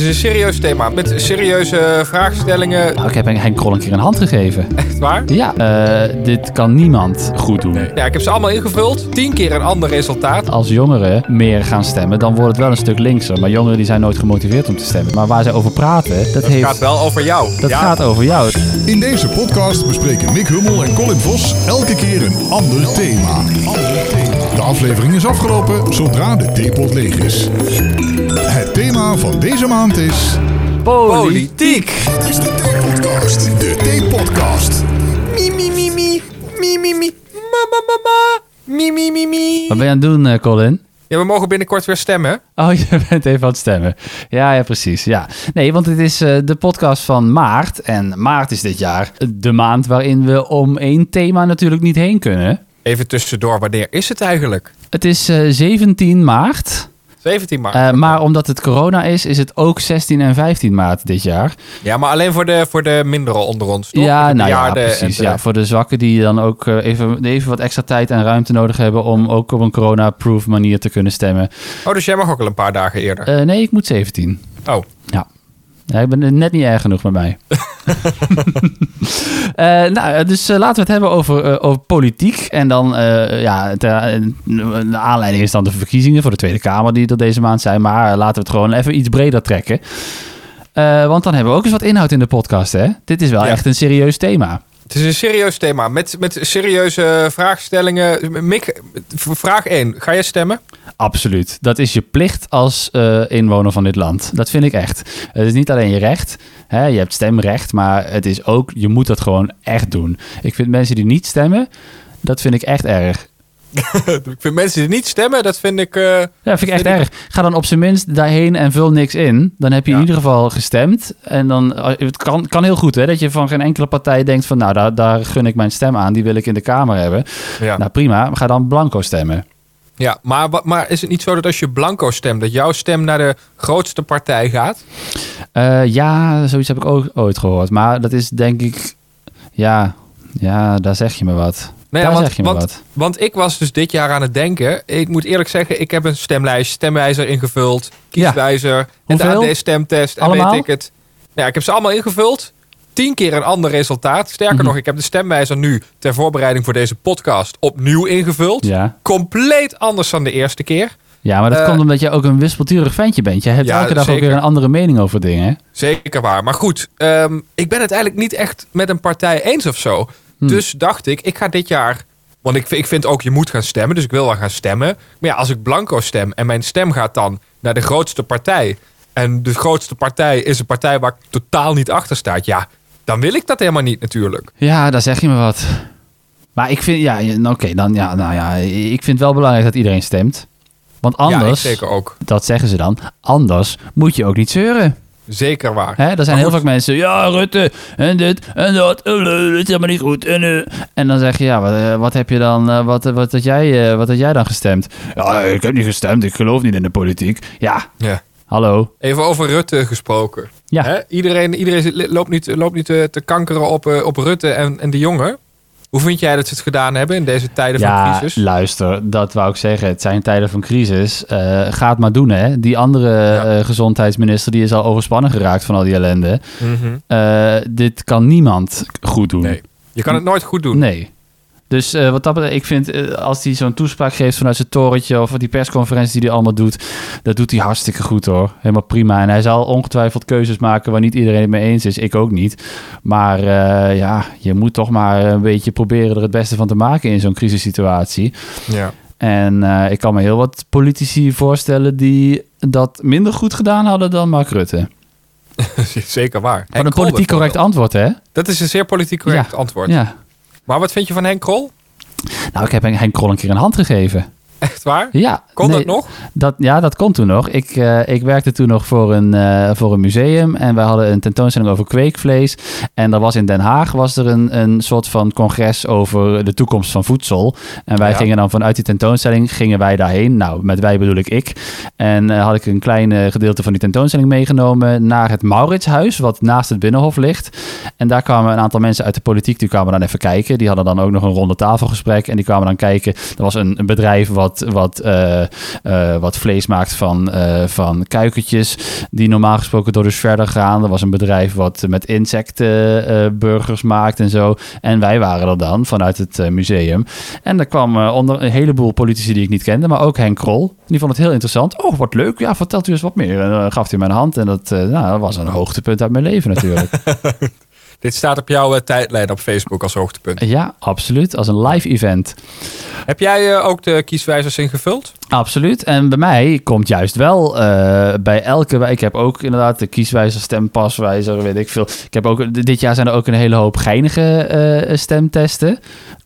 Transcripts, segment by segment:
is een serieus thema met serieuze vraagstellingen. Nou, ik heb Henk Krol een keer een hand gegeven. Echt waar? Ja, eh, dit kan niemand goed doen. Ja, ik heb ze allemaal ingevuld. Tien keer een ander resultaat. Als jongeren meer gaan stemmen, dan wordt het wel een stuk linkser. Maar jongeren die zijn nooit gemotiveerd om te stemmen. Maar waar zij over praten, dat, Het heeft, gaat wel over jou. dat ja, gaat over jou. In deze podcast bespreken Mick Hummel en Colin Vos elke keer een ander thema. Ander thema. De aflevering is afgelopen zodra de theepot leeg is. Het thema van deze maand is... Politiek. Dit is de Theepodcast. De Theepodcast. Mi, mi, mi, mi. Mi, mi, mi. Ma, ma, ma, ma. Mi, mi, mi, mi. Wat ben je aan het doen, eh, Colin? Ja, we mogen binnenkort weer stemmen. Oh, je bent even aan het stemmen. Ja, ja, precies. Ja. Nee, want het is eh, de podcast van maart. En maart is dit jaar de maand waarin we om één thema natuurlijk niet heen kunnen. Even tussendoor, wanneer is het eigenlijk? Het is eh, 17 maart. 17 maart. Eh, maar omdat het corona is, is het ook 16 en 15 maart dit jaar. Ja, maar alleen voor de, voor de minderen onder ons, toch? Ja, nou ja, precies. de- Ja, voor de zwakken die dan ook eh, even, even wat extra tijd en ruimte nodig hebben om ook op een corona-proof manier te kunnen stemmen. Oh, dus jij mag ook al een paar dagen eerder. Eh, nee, ik moet 17. oh, Ja. Ja, ik ben net niet erg genoeg bij mij. Eh, nou, dus eh, laten we het hebben over, eh, over politiek. En dan, ja, de aanleiding is dan de verkiezingen voor de Tweede Kamer die er deze maand zijn. Maar laten we het gewoon even iets breder trekken. Want dan hebben we ook eens wat inhoud in de podcast, hè? Dit is wel Ja. echt een serieus thema. Het is een serieus thema met, met serieuze vraagstellingen. Mick, vraag 1. Ga je stemmen? Absoluut. Dat is je plicht als eh, inwoner van dit land. Dat vind ik echt. Het is niet alleen je recht. Hè, je hebt stemrecht, maar het is ook, je moet dat gewoon echt doen. Ik vind mensen die niet stemmen, dat vind ik echt erg. ik vind mensen die niet stemmen, dat vind ik... eh, Ja, vind ik echt Vind ik- erg. Ga dan op zijn minst daarheen en vul niks in. Dan heb je Ja. in ieder geval gestemd. En dan, eh, het kan, kan heel goed hè, dat je van geen enkele partij denkt van, nou, daar, daar gun ik mijn stem aan. Die wil ik in de Kamer hebben. ja. Nou, prima. Ga dan blanco stemmen. ja, maar, maar is het niet zo dat als je blanco stemt, dat jouw stem naar de grootste partij gaat? Eh, ja, zoiets heb ik ook ooit gehoord. Maar dat is denk ik... Ja, ja daar zeg je me wat. Nee, daar want, zeg je me want, wat. want ik was dus dit jaar aan het denken. Ik moet eerlijk zeggen, ik heb een stemlijst, stemwijzer ingevuld, kieswijzer, en de? AD-stemtest en Allemaal? weet ik het. Ja, ik heb ze allemaal ingevuld. Tien keer een ander resultaat. Sterker Mhm. nog, ik heb de stemwijzer nu ter voorbereiding voor deze podcast opnieuw ingevuld. Ja. Compleet anders dan de eerste keer. ja, maar dat Eh, komt omdat je ook een wispelturig ventje bent. Je hebt Ja, elke dag ook weer een andere mening over dingen. Zeker waar. Maar goed, ehm, ik ben het eigenlijk niet echt met een partij eens of zo. Hm. Dus dacht ik, ik ga dit jaar... Want ik, ik vind ook, je moet gaan stemmen. Dus ik wil wel gaan stemmen. Maar ja, als ik blanco stem en mijn stem gaat dan naar de grootste partij... en de grootste partij is een partij waar ik totaal niet achter sta... ja, dan wil ik dat helemaal niet natuurlijk. Ja, daar zeg je me wat. Maar ik vind, ja, oké, dan, ja, nou ja, ik vind het wel belangrijk dat iedereen stemt. Want Ja, anders, zeker ook. dat zeggen ze dan, anders moet je ook niet zeuren. Zeker waar. Hè? Er zijn heel vaak mensen, ja, Rutte, en dit, en dat, eh, eh, dit is helemaal niet goed. En, eh. en dan zeg je, ja, wat, eh, wat heb je dan, wat, wat, had jij, wat had jij dan gestemd? Ja, ik heb niet gestemd, ik geloof niet in de politiek. Ja, Ja. hallo. Even over Rutte gesproken. Ja. Hè? Iedereen, iedereen loopt niet, loopt niet te, te kankeren op, op Rutte en, en de jongen. Hoe vind jij dat ze het gedaan hebben in deze tijden van Ja, crisis? luister, dat wou ik zeggen. Het zijn tijden van crisis. Eh ga het maar doen, hè. Die andere Ja. eh, gezondheidsminister, die is al overspannen geraakt van al die ellende. Mhm. Eh, dit kan niemand goed doen. Nee. Je kan het nooit goed doen. Nee. Dus eh, wat dat betreft, ik vind eh, als hij zo'n toespraak geeft vanuit zijn torentje of die persconferentie die hij allemaal doet, dat doet hij hartstikke goed hoor. Helemaal prima. En hij zal ongetwijfeld keuzes maken waar niet iedereen het mee eens is. Ik ook niet. Maar eh, ja, je moet toch maar een beetje proberen er het beste van te maken in zo'n crisissituatie. Ja. En eh, ik kan me heel wat politici voorstellen die dat minder goed gedaan hadden dan Mark Rutte. Zeker waar. Wat een politiek correct antwoord, hè? Dat is een zeer politiek correct Ja. antwoord. Ja. Maar wat vind je van Henk Krol? Nou, ik heb Henk Krol een keer een hand gegeven. Echt waar? Ja. Kon nee, dat nog? Dat, ja, dat kon toen nog. Ik, eh, ik werkte toen nog voor een, eh, voor een museum en wij hadden een tentoonstelling over kweekvlees. En er was in Den Haag was er een, een soort van congres over de toekomst van voedsel. En wij Ja. gingen dan vanuit die tentoonstelling gingen wij daarheen. Nou, met wij bedoel ik ik. En eh, had ik een klein gedeelte van die tentoonstelling meegenomen naar het Mauritshuis, wat naast het Binnenhof ligt. En daar kwamen een aantal mensen uit de politiek, die kwamen dan even kijken. Die hadden dan ook nog een ronde tafelgesprek en die kwamen dan kijken. Er was een, een bedrijf wat wat, wat, eh, eh, wat vlees maakt van, eh, van kuikentjes. Die normaal gesproken door dus verder gaan. Er was een bedrijf wat met insecten burgers maakt en zo. En wij waren er dan vanuit het museum. En er kwam onder een heleboel politici die ik niet kende. Maar ook Henk Krol. Die vond het heel interessant. Oh, wat leuk. Ja, vertelt u eens wat meer. En dan gaf hij mijn hand. En dat, nou, dat was een hoogtepunt uit mijn leven natuurlijk. Dit staat op jouw eh, tijdlijn op Facebook als hoogtepunt. ja, absoluut. Als een live event. Heb jij eh, ook de kieswijzers ingevuld? Absoluut. En bij mij komt juist wel eh, bij elke... Ik heb ook inderdaad de kieswijzer, stempaswijzer, weet ik veel. Ik heb ook, dit jaar zijn er ook een hele hoop geinige stemtesten.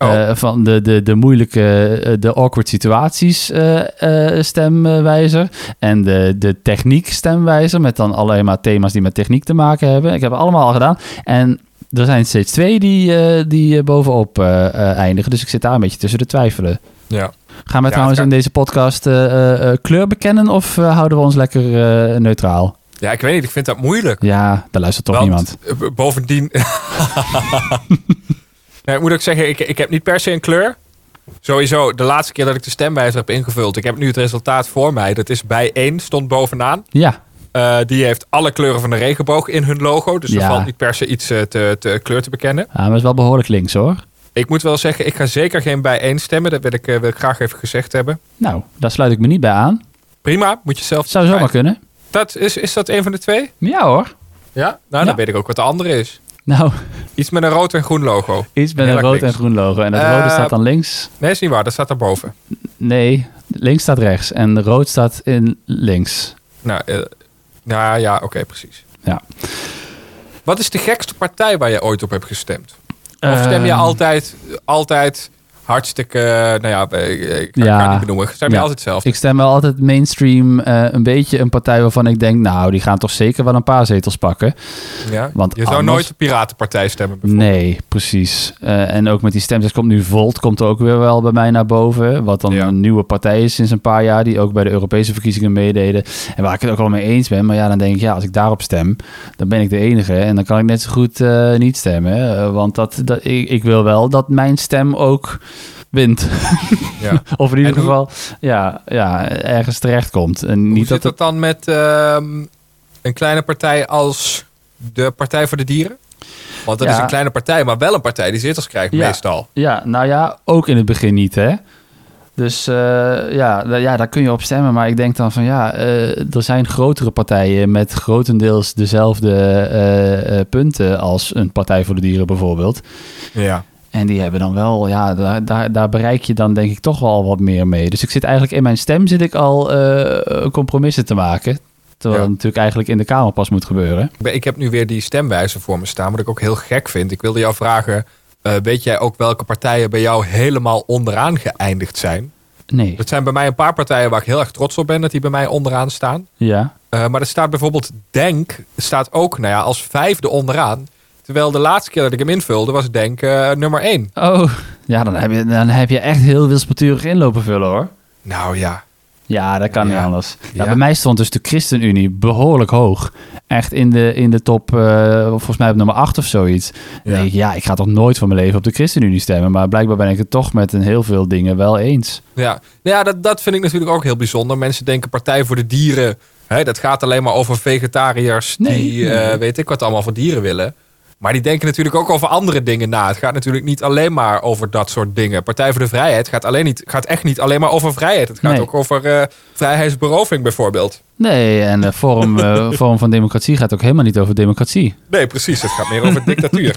Oh. Eh, van de, de, de moeilijke, eh, de awkward situaties eh, stemwijzer. En de, de techniek stemwijzer. Met dan alleen maar thema's die met techniek te maken hebben. Ik heb het allemaal al gedaan. En er zijn steeds twee die, eh, die bovenop eindigen. Dus ik zit daar een beetje tussen de twijfelen. Ja. Gaan we Ja, trouwens in deze podcast kleur bekennen of houden we ons lekker neutraal? Ja, ik weet niet. Ik vind dat moeilijk. Ja, daar luistert toch Want, niemand. Bovendien... nee, ik moet ook zeggen, ik, ik heb niet per se een kleur. Sowieso, de laatste keer dat ik de stemwijzer heb ingevuld... ik heb nu het resultaat voor mij. Dat is bij één, stond bovenaan. Ja, Eh, die heeft alle kleuren van de regenboog in hun logo. Dus er Ja. valt niet per se iets eh, te, te kleur te bekennen. ja maar het is wel behoorlijk links hoor. Ik moet wel zeggen, ik ga zeker geen bij één stemmen. Dat wil ik, eh, wil ik graag even gezegd hebben. Nou, daar sluit ik me niet bij aan. Prima, moet je zelf... Zou zomaar kunnen. Dat, is, is dat een van de twee? Ja hoor. Ja? Nou, Ja. dan weet ik ook wat de andere is. Nou, Iets met een rood en groen logo. iets met een rood links. en groen logo. En het Eh, rode staat dan links. Nee, is niet waar. Dat staat daarboven. Nee, links staat rechts. En rood staat in links. Nou, eh, nou ja, oké, precies. Ja. Wat is de gekste partij waar je ooit op hebt gestemd? Of stem je Ehm, altijd, altijd hartstikke, eh, nou ja, eh, ik kan Ja. het niet benoemen. Stem je Ja. altijd zelf? Ik stem wel altijd mainstream eh, een beetje een partij waarvan ik denk... nou, die gaan toch zeker wel een paar zetels pakken. Ja? want je zou nooit de Piratenpartij stemmen. Nee, precies. Eh, en ook met die stemtest komt nu Volt, komt er ook weer wel bij mij naar boven. Wat dan Ja. een nieuwe partij is sinds een paar jaar, die ook bij de Europese verkiezingen meededen. En waar ik het ook wel mee eens ben. Maar ja, dan denk ik, ja, als ik daarop stem, dan ben ik de enige. En dan kan ik net zo goed eh, niet stemmen. Eh, want dat, dat, ik, ik wil wel dat mijn stem ook wint. Ja. of in ieder hoe- geval, ja, ja, ergens terecht komt. En Hoe niet zit dat het... dan met ehm, een kleine partij als de Partij voor de Dieren? Want dat Ja. is een kleine partij, maar wel een partij die zetels krijgt Ja. meestal. Ja, nou ja, ook in het begin niet, hè. Dus eh, ja, ja, daar kun je op stemmen. Maar ik denk dan van ja, eh, er zijn grotere partijen met grotendeels dezelfde eh, punten als een Partij voor de Dieren bijvoorbeeld. Ja. En die hebben dan wel, ja, daar, daar, daar bereik je dan denk ik toch wel wat meer mee. Dus ik zit eigenlijk in mijn stem zit ik al eh, compromissen te maken. Terwijl Ja. het natuurlijk eigenlijk in de Kamer pas moet gebeuren. Ik heb nu weer die stemwijzer voor me staan, wat ik ook heel gek vind. Ik wilde jou vragen, eh, weet jij ook welke partijen bij jou helemaal onderaan geëindigd zijn? Nee, Dat zijn bij mij een paar partijen waar ik heel erg trots op ben dat die bij mij onderaan staan. ja. Eh, maar er staat bijvoorbeeld Denk, staat ook nou ja, als vijfde onderaan. Terwijl de laatste keer dat ik hem invulde was Denk eh, nummer één. Oh, ja, dan heb, je, dan heb je echt heel wilsbeturig inlopen vullen hoor. Nou ja, Ja, dat kan Ja. niet anders. Ja. Bij mij stond dus de ChristenUnie behoorlijk hoog. Echt in de, in de top, eh, volgens mij op nummer 8 of zoiets. Ja. ik, ja, ik ga toch nooit van mijn leven op de ChristenUnie stemmen. Maar blijkbaar ben ik het toch met een heel veel dingen wel eens. ja. Nou ja dat, dat vind ik natuurlijk ook heel bijzonder. Mensen denken Partij voor de Dieren, hè, dat gaat alleen maar over vegetariërs Nee, die nee. eh, weet ik wat allemaal voor dieren willen. Maar die denken natuurlijk ook over andere dingen na. Het gaat natuurlijk niet alleen maar over dat soort dingen. Partij voor de Vrijheid gaat, alleen niet, gaat echt niet alleen maar over vrijheid. Het gaat Nee. ook over eh, vrijheidsberoving bijvoorbeeld. Nee, en de vorm, eh, vorm van democratie gaat ook helemaal niet over democratie. Nee, precies. Het gaat meer over dictatuur.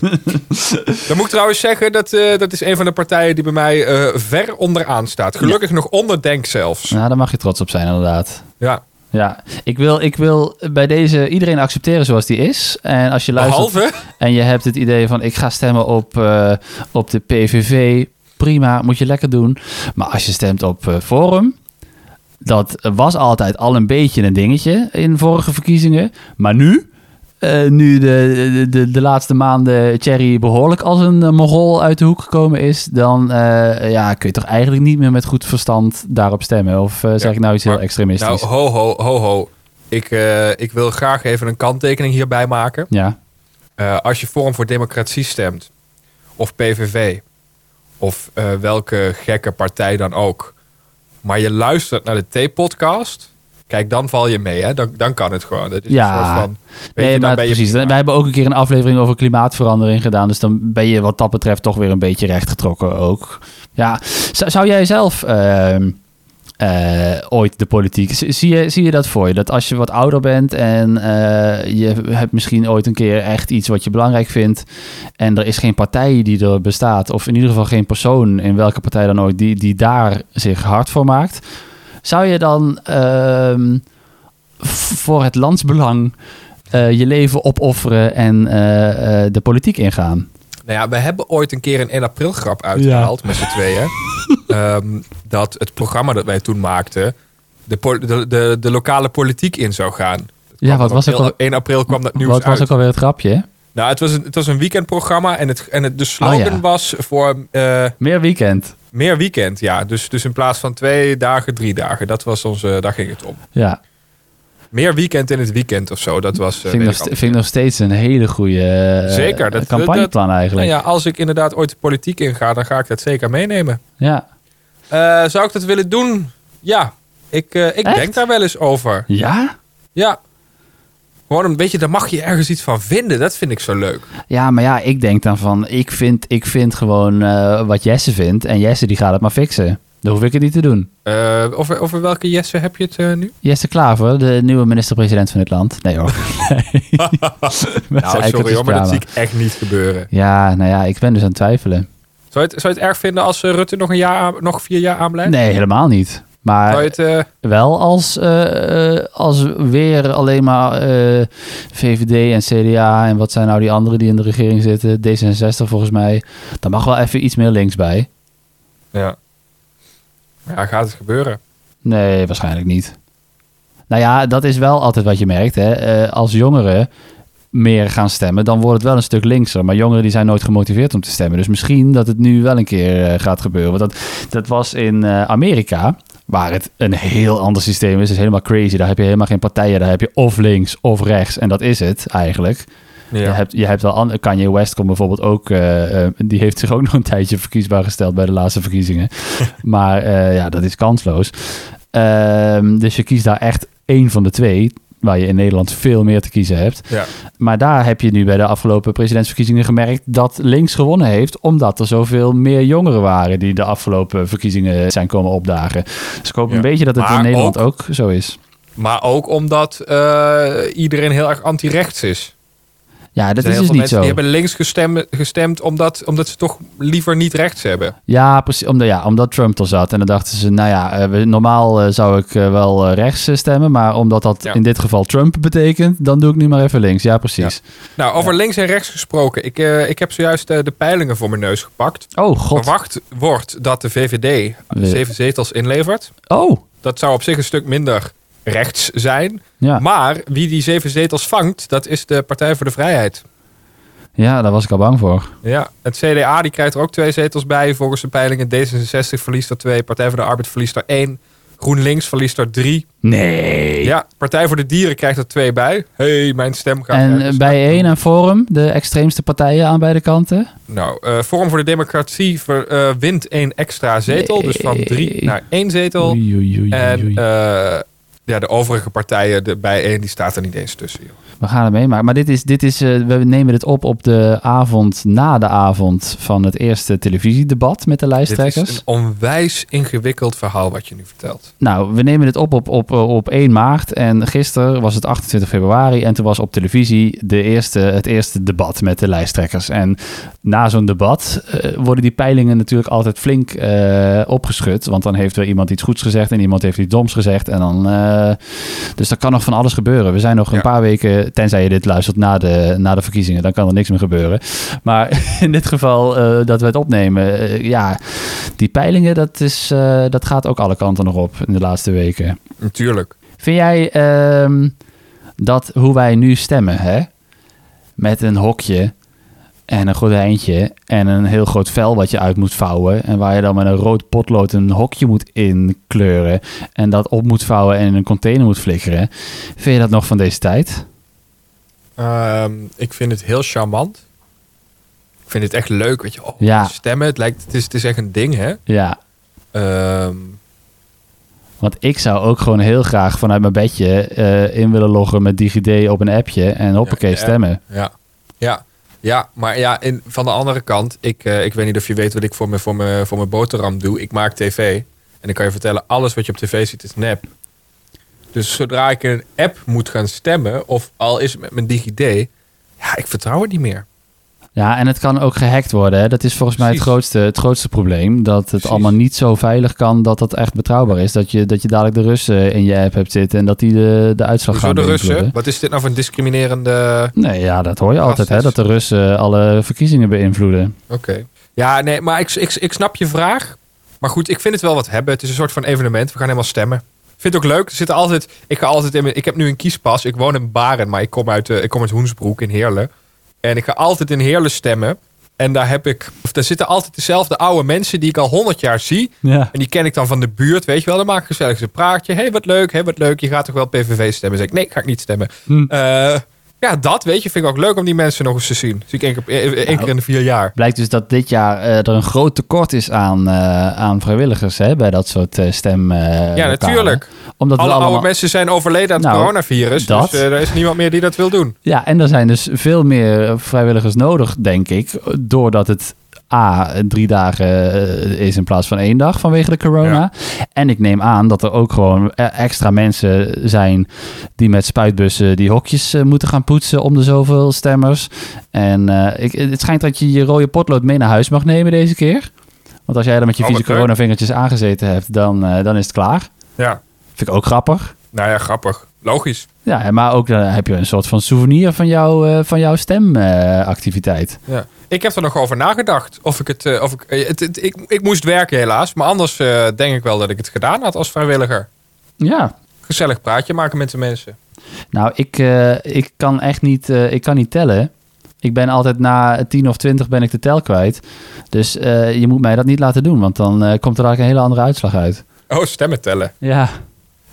Dan moet ik trouwens zeggen, dat, eh, dat is een van de partijen die bij mij ver onderaan staat. Gelukkig nog onder Denk zelfs. Nou, daar mag je trots op zijn inderdaad. Ja. Ja, ik wil, ik wil bij deze iedereen accepteren zoals die is. En als je luistert Behalve, en je hebt het idee van ik ga stemmen op, eh, op de PVV, prima, moet je lekker doen. Maar als je stemt op eh, Forum, dat was altijd al een beetje een dingetje in vorige verkiezingen. Maar nu, eh, nu de, de, de, laatste maanden Thierry behoorlijk als een uh, mogol uit de hoek gekomen is, dan eh, ja, kun je toch eigenlijk niet meer met goed verstand daarop stemmen. Of zeg Ja, ik nou iets heel extremistisch? nou ho ho ho ho. Ik, ik wil graag even een kanttekening hierbij maken. ja, als je Forum voor Democratie stemt, of PVV, of welke gekke partij dan ook, maar je luistert naar de T-podcast, kijk, dan val je mee, hè? Dan, dan kan het gewoon. Dat is Ja. een soort van, weet Nee, je, dan maar ben je precies. Wij hebben ook een keer een aflevering over klimaatverandering gedaan. Dus dan ben je wat dat betreft toch weer een beetje rechtgetrokken ook. Ja, zou, zou jij zelf ehm, eh, ooit de politiek... Zie je, zie je dat voor je? Dat als je wat ouder bent en eh, je hebt misschien ooit een keer echt iets wat je belangrijk vindt... en er is geen partij die er bestaat... of in ieder geval geen persoon in welke partij dan ook... die, die daar zich hard voor maakt... zou je dan ehm, voor het landsbelang eh, je leven opofferen en eh, eh, de politiek ingaan. Nou ja, we hebben ooit een keer een 1 april grap uitgehaald met z'n tweeën. Ehm, dat het programma dat wij toen maakten, de, pol- de, de, de lokale politiek in zou gaan. Ja, wat was ook al, 1 april kwam dat nieuws wat was ook alweer het grapje? Nou, het was een, het was een weekendprogramma en, het, en het, de slogan Oh, ja. was voor eh, Meer weekend. meer weekend. Ja, dus, dus in plaats van twee dagen, drie dagen. Dat was onze, daar ging het om. Ja, Meer weekend in het weekend of zo. Dat was. eh, vind, nog, vind ik nog steeds een hele goede eh, Zeker, dat- campagneplan Nou eigenlijk. ja, als ik inderdaad ooit de politiek inga, dan ga ik dat zeker meenemen. Ja. Zou ik dat willen doen? Ja, ik, ik Echt? denk daar wel eens over. Ja? Ja. Gewoon een beetje, daar mag je ergens iets van vinden. Dat vind ik zo leuk. Ja, maar ja, ik denk dan van, ik vind, ik vind gewoon eh, wat Jesse vindt. En Jesse die gaat het maar fixen. Dan hoef ik het niet te doen. Eh, over, over welke Jesse heb je het eh, nu? Jesse Klaver, de nieuwe minister-president van dit land. Nee hoor. Nee. Nou, sorry hoor, maar dat zie ik echt niet gebeuren. Ja, nou ja, ik ben dus aan het twijfelen. Zou je het, zou je het erg vinden als Rutte nog, een jaar nog vier jaar aanblijft? Nee, helemaal niet. Maar eh, wel als, eh, eh, als weer alleen maar VVD en CDA en wat zijn nou die anderen die in de regering zitten, D66 volgens mij, dan mag wel even iets meer links bij. ja. ja, gaat het gebeuren? Nee, waarschijnlijk niet. Nou ja, dat is wel altijd wat je merkt. Hè. Als jongeren meer gaan stemmen, dan wordt het wel een stuk linkser. Maar jongeren die zijn nooit gemotiveerd om te stemmen. Dus misschien dat het nu wel een keer gaat gebeuren. Want dat, dat was in Amerika, waar het een heel ander systeem is. Het is helemaal crazy. Daar heb je helemaal geen partijen. Daar heb je of links of rechts. En dat is het eigenlijk. Je, hebt, je hebt wel an- Kanye West komt bijvoorbeeld ook. eh, eh, die heeft zich ook nog een tijdje verkiesbaar gesteld bij de laatste verkiezingen. maar eh, ja, dat is kansloos. Ehm, dus je kiest daar echt één van de twee. Waar je in Nederland veel meer te kiezen hebt. Ja. Maar daar heb je nu bij de afgelopen presidentsverkiezingen gemerkt dat links gewonnen heeft. Omdat er zoveel meer jongeren waren die de afgelopen verkiezingen zijn komen opdagen. Dus ik hoop Ja. een beetje dat het Maar in Nederland ook- ook, zo is. Maar ook omdat eh, iedereen heel erg anti-rechts is. Ja, dat is dus niet mensen zo. die hebben links gestemd, gestemd omdat, omdat ze toch liever niet rechts hebben. Ja, precies. Omdat, ja, omdat Trump er zat. En dan dachten ze, nou ja, eh, normaal eh, zou ik eh, wel rechts stemmen. Maar omdat dat Ja. in dit geval Trump betekent, dan doe ik nu maar even links. Ja, precies. Nou, over links en rechts gesproken. Ik, ik heb zojuist de peilingen voor mijn neus gepakt. Oh, god. Verwacht wordt dat de VVD zeven zetels inlevert. Oh, Dat zou op zich een stuk minder rechts zijn. ja. Maar wie die zeven zetels vangt, dat is de Partij voor de Vrijheid. ja, daar was ik al bang voor. Ja, het CDA die krijgt er ook twee zetels bij. Volgens de peilingen D66 verliest er twee. Partij voor de Arbeid verliest er één. GroenLinks verliest er drie. Nee. Ja, Partij voor de Dieren krijgt er twee bij. hey, mijn stem gaat en eh, bij één en Forum, de extreemste partijen aan beide kanten. Nou, eh Forum voor de Democratie ver- eh, wint één extra zetel. Dus van drie naar één zetel. Oei, oei, oei, En oei. Ja, de overige partijen, de bij één, die staat er niet eens tussen. Joh. We gaan het meemaken. Maar dit is, dit is, eh, we nemen dit op op de avond na de avond van het eerste televisiedebat met de Dit lijsttrekkers. is een onwijs ingewikkeld verhaal wat je nu vertelt. Nou, we nemen dit op op, op op 1 maart. En gisteren was het 28 februari. En toen was op televisie de eerste, het eerste debat met de lijsttrekkers. En na zo'n debat eh, worden die peilingen natuurlijk altijd flink eh, opgeschud. Want dan heeft er iemand iets goeds gezegd en iemand heeft iets doms gezegd. En dan, eh, dus er kan nog van alles gebeuren. We zijn nog een paar weken, tenzij je dit luistert na de, na de verkiezingen, dan kan er niks meer gebeuren. Maar in dit geval eh, dat we het opnemen, eh, ja, die peilingen, dat, is, eh, dat gaat ook alle kanten nog op in de laatste weken. Natuurlijk. Vind jij ehm, dat hoe wij nu stemmen, hè? Met een hokje en een gordijntje en een heel groot vel wat je uit moet vouwen. En waar je dan met een rood potlood een hokje moet inkleuren. En dat op moet vouwen en in een container moet flikkeren. Vind je dat nog van deze tijd? Ehm, ik vind het heel charmant. Ik vind het echt leuk, weet je. Oh, Ja. Stemmen, het, lijkt, het, is, het is echt een ding, hè. Ja, Ehm, Want ik zou ook gewoon heel graag vanuit mijn bedje eh, in willen loggen met DigiD op een appje en hoppakee Ja, ja. stemmen. Ja, ja, ja maar ja, in, van de andere kant, ik, eh, ik weet niet of je weet wat ik voor mijn, voor, mijn, voor mijn boterham doe. Ik maak tv. En ik kan je vertellen, alles wat je op tv ziet is nep. Dus zodra ik in een app moet gaan stemmen, of al is het met mijn DigiD, ja, ik vertrouw het niet meer. Ja, en het kan ook gehackt worden. Hè? Dat is volgens mij het grootste, het grootste probleem. Dat het Precies. allemaal niet zo veilig kan dat dat echt betrouwbaar is. Dat je, dat je dadelijk de Russen in je app hebt zitten en dat die de, de uitslag Hoezo gaan de Russen? beïnvloeden. Wat is dit nou voor een discriminerende... Nee, ja, dat hoor je altijd, hè? Dat de Russen alle verkiezingen beïnvloeden. Oké. Ja, nee, maar ik, ik, ik snap je vraag. Maar goed, ik vind het wel wat hebben. Het is een soort van evenement. We gaan helemaal stemmen. Vind het ook leuk. Er zitten altijd, ik, ga altijd in mijn, ik heb nu een kiespas. Ik woon in Baren, maar ik kom uit, eh, ik kom uit Hoensbroek in Heerlen. En ik ga altijd in Heerlen stemmen. En daar heb ik, of daar zitten altijd dezelfde oude mensen die ik al honderd jaar zie. Ja. En die ken ik dan van de buurt, weet je wel. Dan maak ik gezellig een praatje. Hé, hey, wat leuk, hé, wat leuk. Je gaat toch wel PVV stemmen? Zeg ik, nee, ga ik niet stemmen. Hm. Eh, ja, dat, weet je, vind ik ook leuk om die mensen nog eens te zien. Zie ik één keer, één één keer in de vier jaar. Blijkt dus dat dit jaar eh, er een groot tekort is aan, eh, aan vrijwilligers hè, bij dat soort eh stem. Ja, lokalen. natuurlijk. Omdat Alle allemaal... oude mensen zijn overleden aan het Nou, coronavirus. dat. Dus er is niemand meer die dat wil doen. Ja, en er zijn dus veel meer vrijwilligers nodig, denk ik. Doordat het A, drie dagen eh, is in plaats van één dag vanwege de corona. En ik neem aan dat er ook gewoon eh, extra mensen zijn die met spuitbussen die hokjes eh, moeten gaan poetsen om de zoveel stemmers. En ik, het schijnt dat je je rode potlood mee naar huis mag nemen deze keer. Want als jij er met je vieze leuk. coronavingertjes aangezeten hebt, dan, dan is het klaar. Ja. Vind ik ook grappig. Nou ja, grappig. Logisch. Ja, maar ook dan heb je een soort van souvenir van, jou, eh, van jouw stemactiviteit. Ja. Ik heb er nog over nagedacht. Of ik het. eh, of ik, eh, het, het- ik, ik moest werken, helaas. Maar anders eh, denk ik wel dat ik het gedaan had als vrijwilliger. ja, Gezellig praatje maken met de mensen. Nou, ik, eh, ik kan echt niet, eh, ik kan niet tellen. Ik ben altijd na 10 of 20 ben ik de tel kwijt. Dus eh, je moet mij dat niet laten doen, want dan eh, komt er eigenlijk een hele andere uitslag uit. Oh, stemmen tellen. Ja,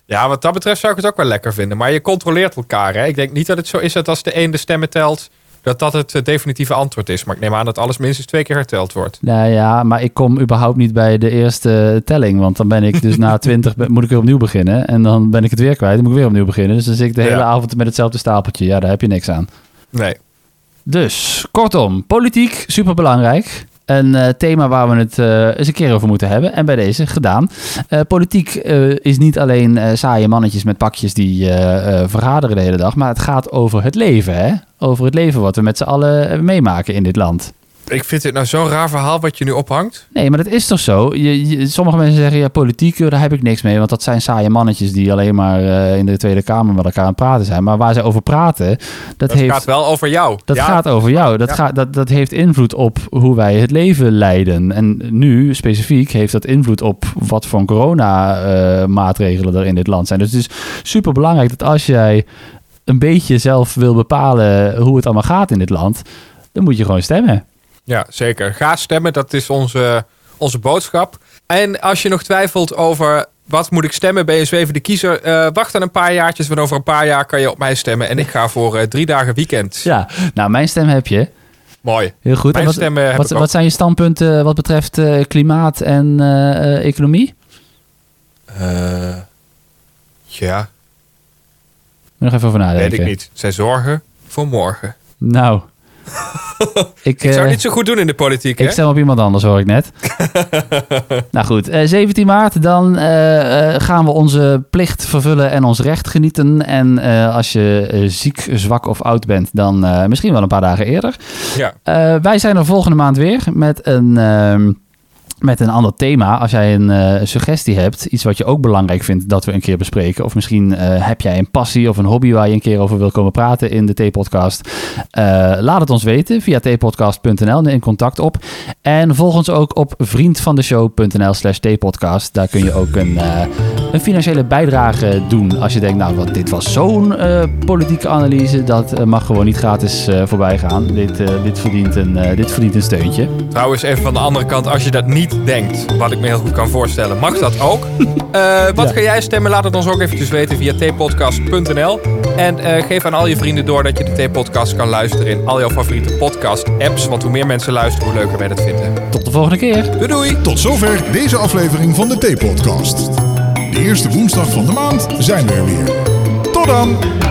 Ja, wat dat betreft zou ik het ook wel lekker vinden. Maar je controleert elkaar. Hè? Ik denk niet dat het zo is dat als de een de stemmen telt. dat dat het eh, definitieve antwoord is. Maar ik neem aan dat alles minstens twee keer herteld wordt. nou ja, maar ik kom überhaupt niet bij de eerste telling. Want dan ben ik dus na 20 be- moet ik weer opnieuw beginnen. En dan ben ik het weer kwijt, dan moet ik weer opnieuw beginnen. Dus dan zit ik de Ja. hele avond met hetzelfde stapeltje. Ja, daar heb je niks aan. Nee. Dus, kortom, politiek, superbelangrijk. Een eh, thema waar we het eh, eens een keer over moeten hebben. En bij deze gedaan. Eh, politiek is niet alleen saaie mannetjes met pakjes die vergaderen de hele dag. Maar het gaat over het leven, hè? Over het leven wat we met z'n allen meemaken in dit land. Ik vind dit nou zo'n raar verhaal wat je nu ophangt. Nee, maar dat is toch zo? Je, je- sommige mensen zeggen, ja, politiek, eh, daar heb ik niks mee. Want dat zijn saaie mannetjes die alleen maar eh, in de Tweede Kamer met elkaar aan het praten zijn. Maar waar ze over praten, dat, Dat heeft... gaat wel over jou. Dat Ja, gaat over jou. Dat, Ja. gaat, dat, dat heeft invloed op hoe wij het leven leiden. En nu specifiek heeft dat invloed op wat voor corona-maatregelen er in dit land zijn. Dus het is super belangrijk dat als jij een beetje zelf wil bepalen hoe het allemaal gaat in dit land, dan moet je gewoon stemmen. Ja, zeker. Ga stemmen, dat is onze, onze boodschap. En als je nog twijfelt over wat moet ik stemmen, ben je zwevende kiezer. eh, wacht dan een paar jaartjes, want over een paar jaar kan je op mij stemmen. En ik ga voor eh, drie dagen weekend. Ja, nou, mijn stem heb je. Mooi. Heel goed. En Mijn wat, stem eh, heb wat, wat zijn je standpunten wat betreft klimaat en economie? Ja, Moet nog even over nadenken. weet ik niet. Zij zorgen voor morgen. Nou. Ik, Ik zou eh, het niet zo goed doen in de politiek, hè? Ik stem op iemand anders, hoor ik net. nou goed, eh, 17 maart, dan eh, eh, gaan we onze plicht vervullen en ons recht genieten. En eh, als je eh, ziek, zwak of oud bent, dan eh, misschien wel een paar dagen eerder. Ja. Eh, wij zijn er volgende maand weer met een, ehm, met een ander thema. Als jij een eh, suggestie hebt, iets wat je ook belangrijk vindt dat we een keer bespreken. Of misschien eh, heb jij een passie of een hobby waar je een keer over wil komen praten in de T-podcast. Eh, laat het ons weten via tpodcast.nl. Neem contact op. En volg ons ook op vriendvandeshow.nl slash tpodcast. Daar kun je ook een, een financiële bijdrage doen. Als je denkt, nou, wat, dit was zo'n eh, politieke analyse. Dat eh, mag gewoon niet gratis eh, voorbij gaan. Dit, eh, dit, verdient een, eh, dit verdient een steuntje. Trouwens, even van de andere kant, als je dat niet denkt, wat ik me heel goed kan voorstellen, mag dat ook. Eh, wat Ja. ga jij stemmen? Laat het ons ook eventjes weten via tpodcast.nl. En eh, geef aan al je vrienden door dat je de T-podcast kan luisteren in al jouw favoriete podcast-apps. Want hoe meer mensen luisteren, hoe leuker wij dat vinden. Tot de volgende keer. Doei doei! Tot zover deze aflevering van de T-podcast. De eerste woensdag van de maand zijn we er weer. Tot dan!